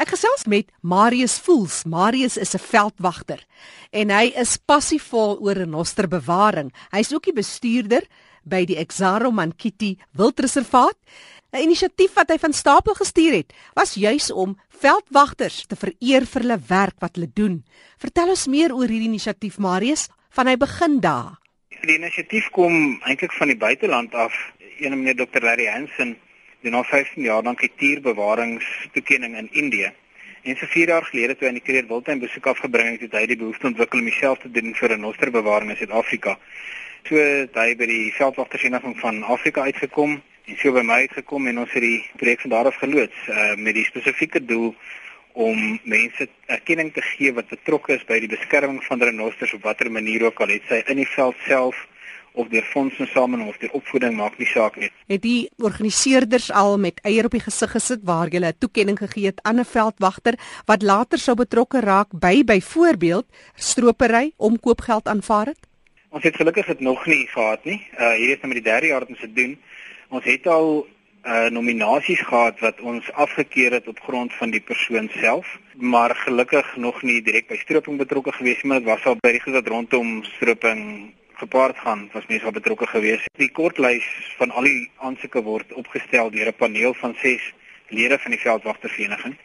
Ek gesels met Marius Voels. Marius is 'n veldwagter en hy is passievol oor renosterbewaring. Hy's ook die bestuurder by die Exaro Mankiti Wildreservaat. 'n Inisiatief wat hy van stapel gestuur het, was juis om veldwagters te vereer vir hulle werk wat hulle doen. Vertel ons meer oor hierdie inisiatief, Marius, van hy begin daar. Die inisiatief kom eintlik van die buiteland af. Een meneer Dr. Larry Hansen doen al 15 jaar lank die tierbewaringstoekenning in Indië. En so 4 jaar gelede toe hy in die Kreer Wildtuin besoek afgebring het, het hy die behoefte ontwikkel om homself te doen vir 'n renosterbewaring in Suid-Afrika. So het hy by die veldwagtersvereniging van Afrika uitgekom en so by my uitgekom en ons het die projek van daar af geloods uh, met die spesifieke doel om mense erkenning te gee wat betrokke is by die beskerming van renosters op watter manier ook al het sy in die veld self of deur fondse saam of deur opvoeding maak nie saak nie. Het die organiseerders al met eier op die gesig gesit waar jy 'n toekenning gegee het aan 'n veldwagter wat later sou betrokke raak by byvoorbeeld stropery om koopgeld aanvaar het? Ons het gelukkig dit nog nie gehad nie. Uh hier is nou met die derde jaar wat ons dit doen. Ons het al uh nominasies gehad wat ons afgekeur het op grond van die persoon self, maar gelukkig nog nie direk by stroping betrokke gewees nie, maar dit was al by die goed wat rondom stroping gepaard gaan was mense wat betrokke gewees. Die kortlys van al die aansoeke word opgestel deur 'n paneel van 6 lede van die veldwagtervereniging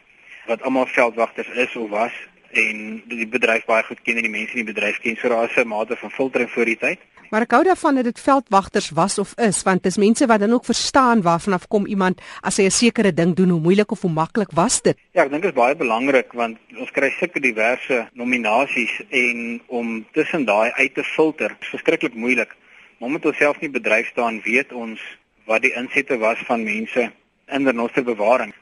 wat almal veldwagters is of was en die bedryf baie goed ken en die mense in die bedryf ken. So daar is 'n mate van filtering voor die tyd. Maar ek hou daarvan dat dit veldwagters was of is, want dit is mense wat dan ook verstaan waarvan af kom iemand as hy 'n sekere ding doen, hoe moeilik of hoe maklik was dit? Ja, ek dink dit is baie belangrik want ons kry sulke diverse nominasies en om tussen daai uit te filter, is verskriklik moeilik. Maar omdat ons self nie bedryf staan, weet ons wat die insette was van mense in die noster bewaring.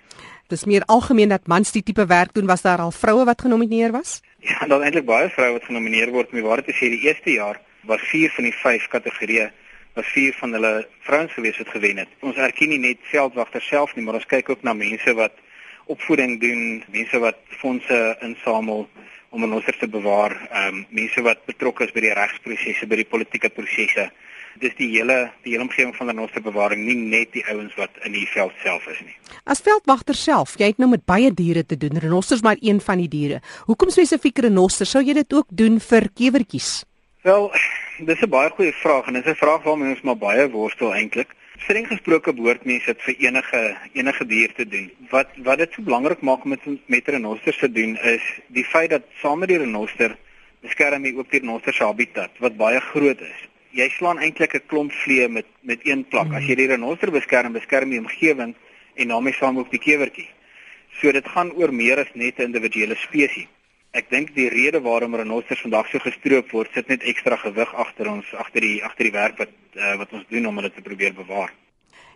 Dis meer algemeen dat mans die tipe werk doen, was daar al vroue wat genomineer was? Ja, daar eintlik baie vroue wat genomineer word, maar waar dit is hierdie eerste jaar was 4 van die 5 kategorieë was 4 van hulle vrouens gewees wat gewen het. Ons erken nie net veldwagters self nie, maar ons kyk ook na mense wat opvoeding doen, mense wat fondse insamel om ons te bewaar, ehm um, mense wat betrokke is by die regsprosesse, by die politieke prosesse. Dis die hele die hele omgewing van ons bewaring, nie net die ouens wat in die veld self is nie. As veldwagter self, jy het nou met baie diere te doen. Renosters maar een van die diere. Hoekom spesifiek renosters? Sou jy dit ook doen vir kewertjies? Wel, dis 'n baie goeie vraag en dit is 'n vraag waarmee ons maar baie worstel eintlik. Streng gesproke behoort mense dit vir enige enige dier te doen. Wat wat dit so belangrik maak met met renosters te doen is die feit dat saam met die renoster beskerm jy ook die renoster se habitat wat baie groot is. Jy slaan eintlik 'n klomp vliee met met een plak. As jy die renoster beskerm, beskerm jy omgewing en daarmee saam ook die kewertjie. So dit gaan oor meer as net 'n individuele spesies. Ek dink die rede waarom renosters vandag so gestroop word, sit net ekstra gewig agter ons agter die agter die werk wat uh, wat ons doen om hulle te probeer bewaar.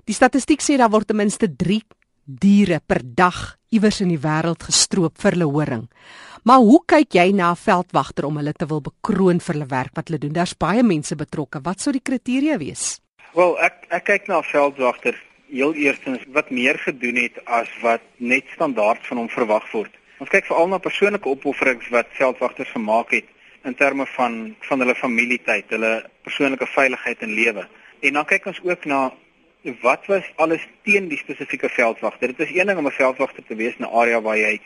Die statistiek sê daar word ten minste 3 diere per dag iewers in die wêreld gestroop vir hulle horing. Maar hoe kyk jy na 'n veldwagter om hulle te wil bekroon vir hulle werk wat hulle doen? Daar's baie mense betrokke. Wat sou die kriteria wees? Wel, ek ek kyk na 'n veldwagter heel eerstens wat meer gedoen het as wat net standaard van hom verwag word. Ons kyk veral na persoonlike opofferings wat veldwagters gemaak het in terme van van hulle familietyd, hulle persoonlike veiligheid en lewe. En dan kyk ons ook na wat was alles teen die spesifieke veldwagter. Dit is een ding om 'n veldwagter te wees in 'n area waar jy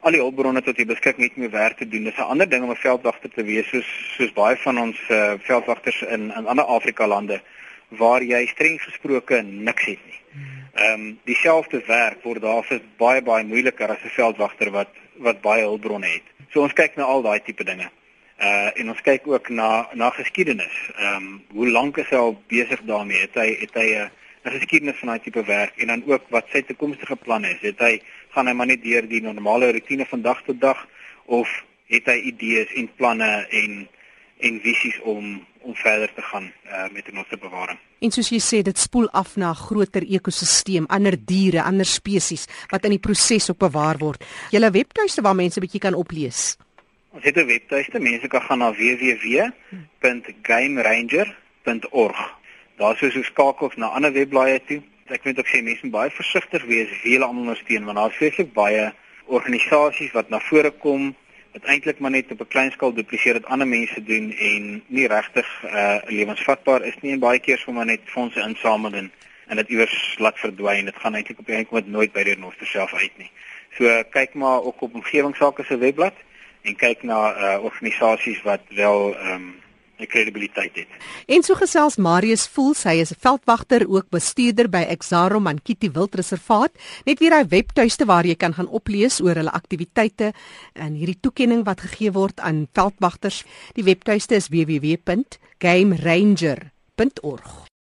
al die hulpbronne tot jou beskikking het om werk te doen. Dit is 'n ander ding om 'n veldwagter te wees soos soos baie van ons uh, veldwagters in in ander Afrika lande waar jy streng gesproke niks het nie. Ehm um, dieselfde werk word daar vir baie baie moeiliker as 'n veldwagter wat wat baie hulpbronne het. So ons kyk na al daai tipe dinge. Uh en ons kyk ook na na geskiedenis. Ehm um, hoe lank is hy al besig daarmee? Het hy het hy 'n 'n geskiedenis van daai tipe werk en dan ook wat sy toekomstige planne is. Het hy gaan hy maar net deur die normale rotine van dag tot dag of het hy idees en planne en en visies om om verder te gaan uh, met die nosterbewaring. En soos jy sê, dit spoel af na 'n groter ekosisteem, ander diere, ander spesies wat in die proses op bewaar word. Julle webtuiste waar mense bietjie kan oplees. Ons het 'n webtuiste, mense kan gaan na www.gameranger.org. Daar sou so skakels na ander webblaaie toe. Ek weet ook sê mense moet baie versigtig wees wie hulle ondersteun want daar is vreeslik baie organisasies wat na vore kom wat eintlik maar net op 'n klein skaal dupliseer wat ander mense doen en nie regtig uh lewensvatbaar is nie en baie keer sommer net fondse insamel en en dit iewers laat verdwyn. Dit gaan eintlik op die einde nooit by die renoster self uit nie. So kyk maar ook op omgewingsake se webblad en kyk na uh organisasies wat wel ehm um, kredibiliteit het. En so gesels Marius Voels, hy is 'n veldwagter ook bestuurder by Exaro Mankiti Wildreservaat. Net weer hy webtuiste waar jy kan gaan oplees oor hulle aktiwiteite en hierdie toekenning wat gegee word aan veldwagters. Die webtuiste is www.gameranger.org.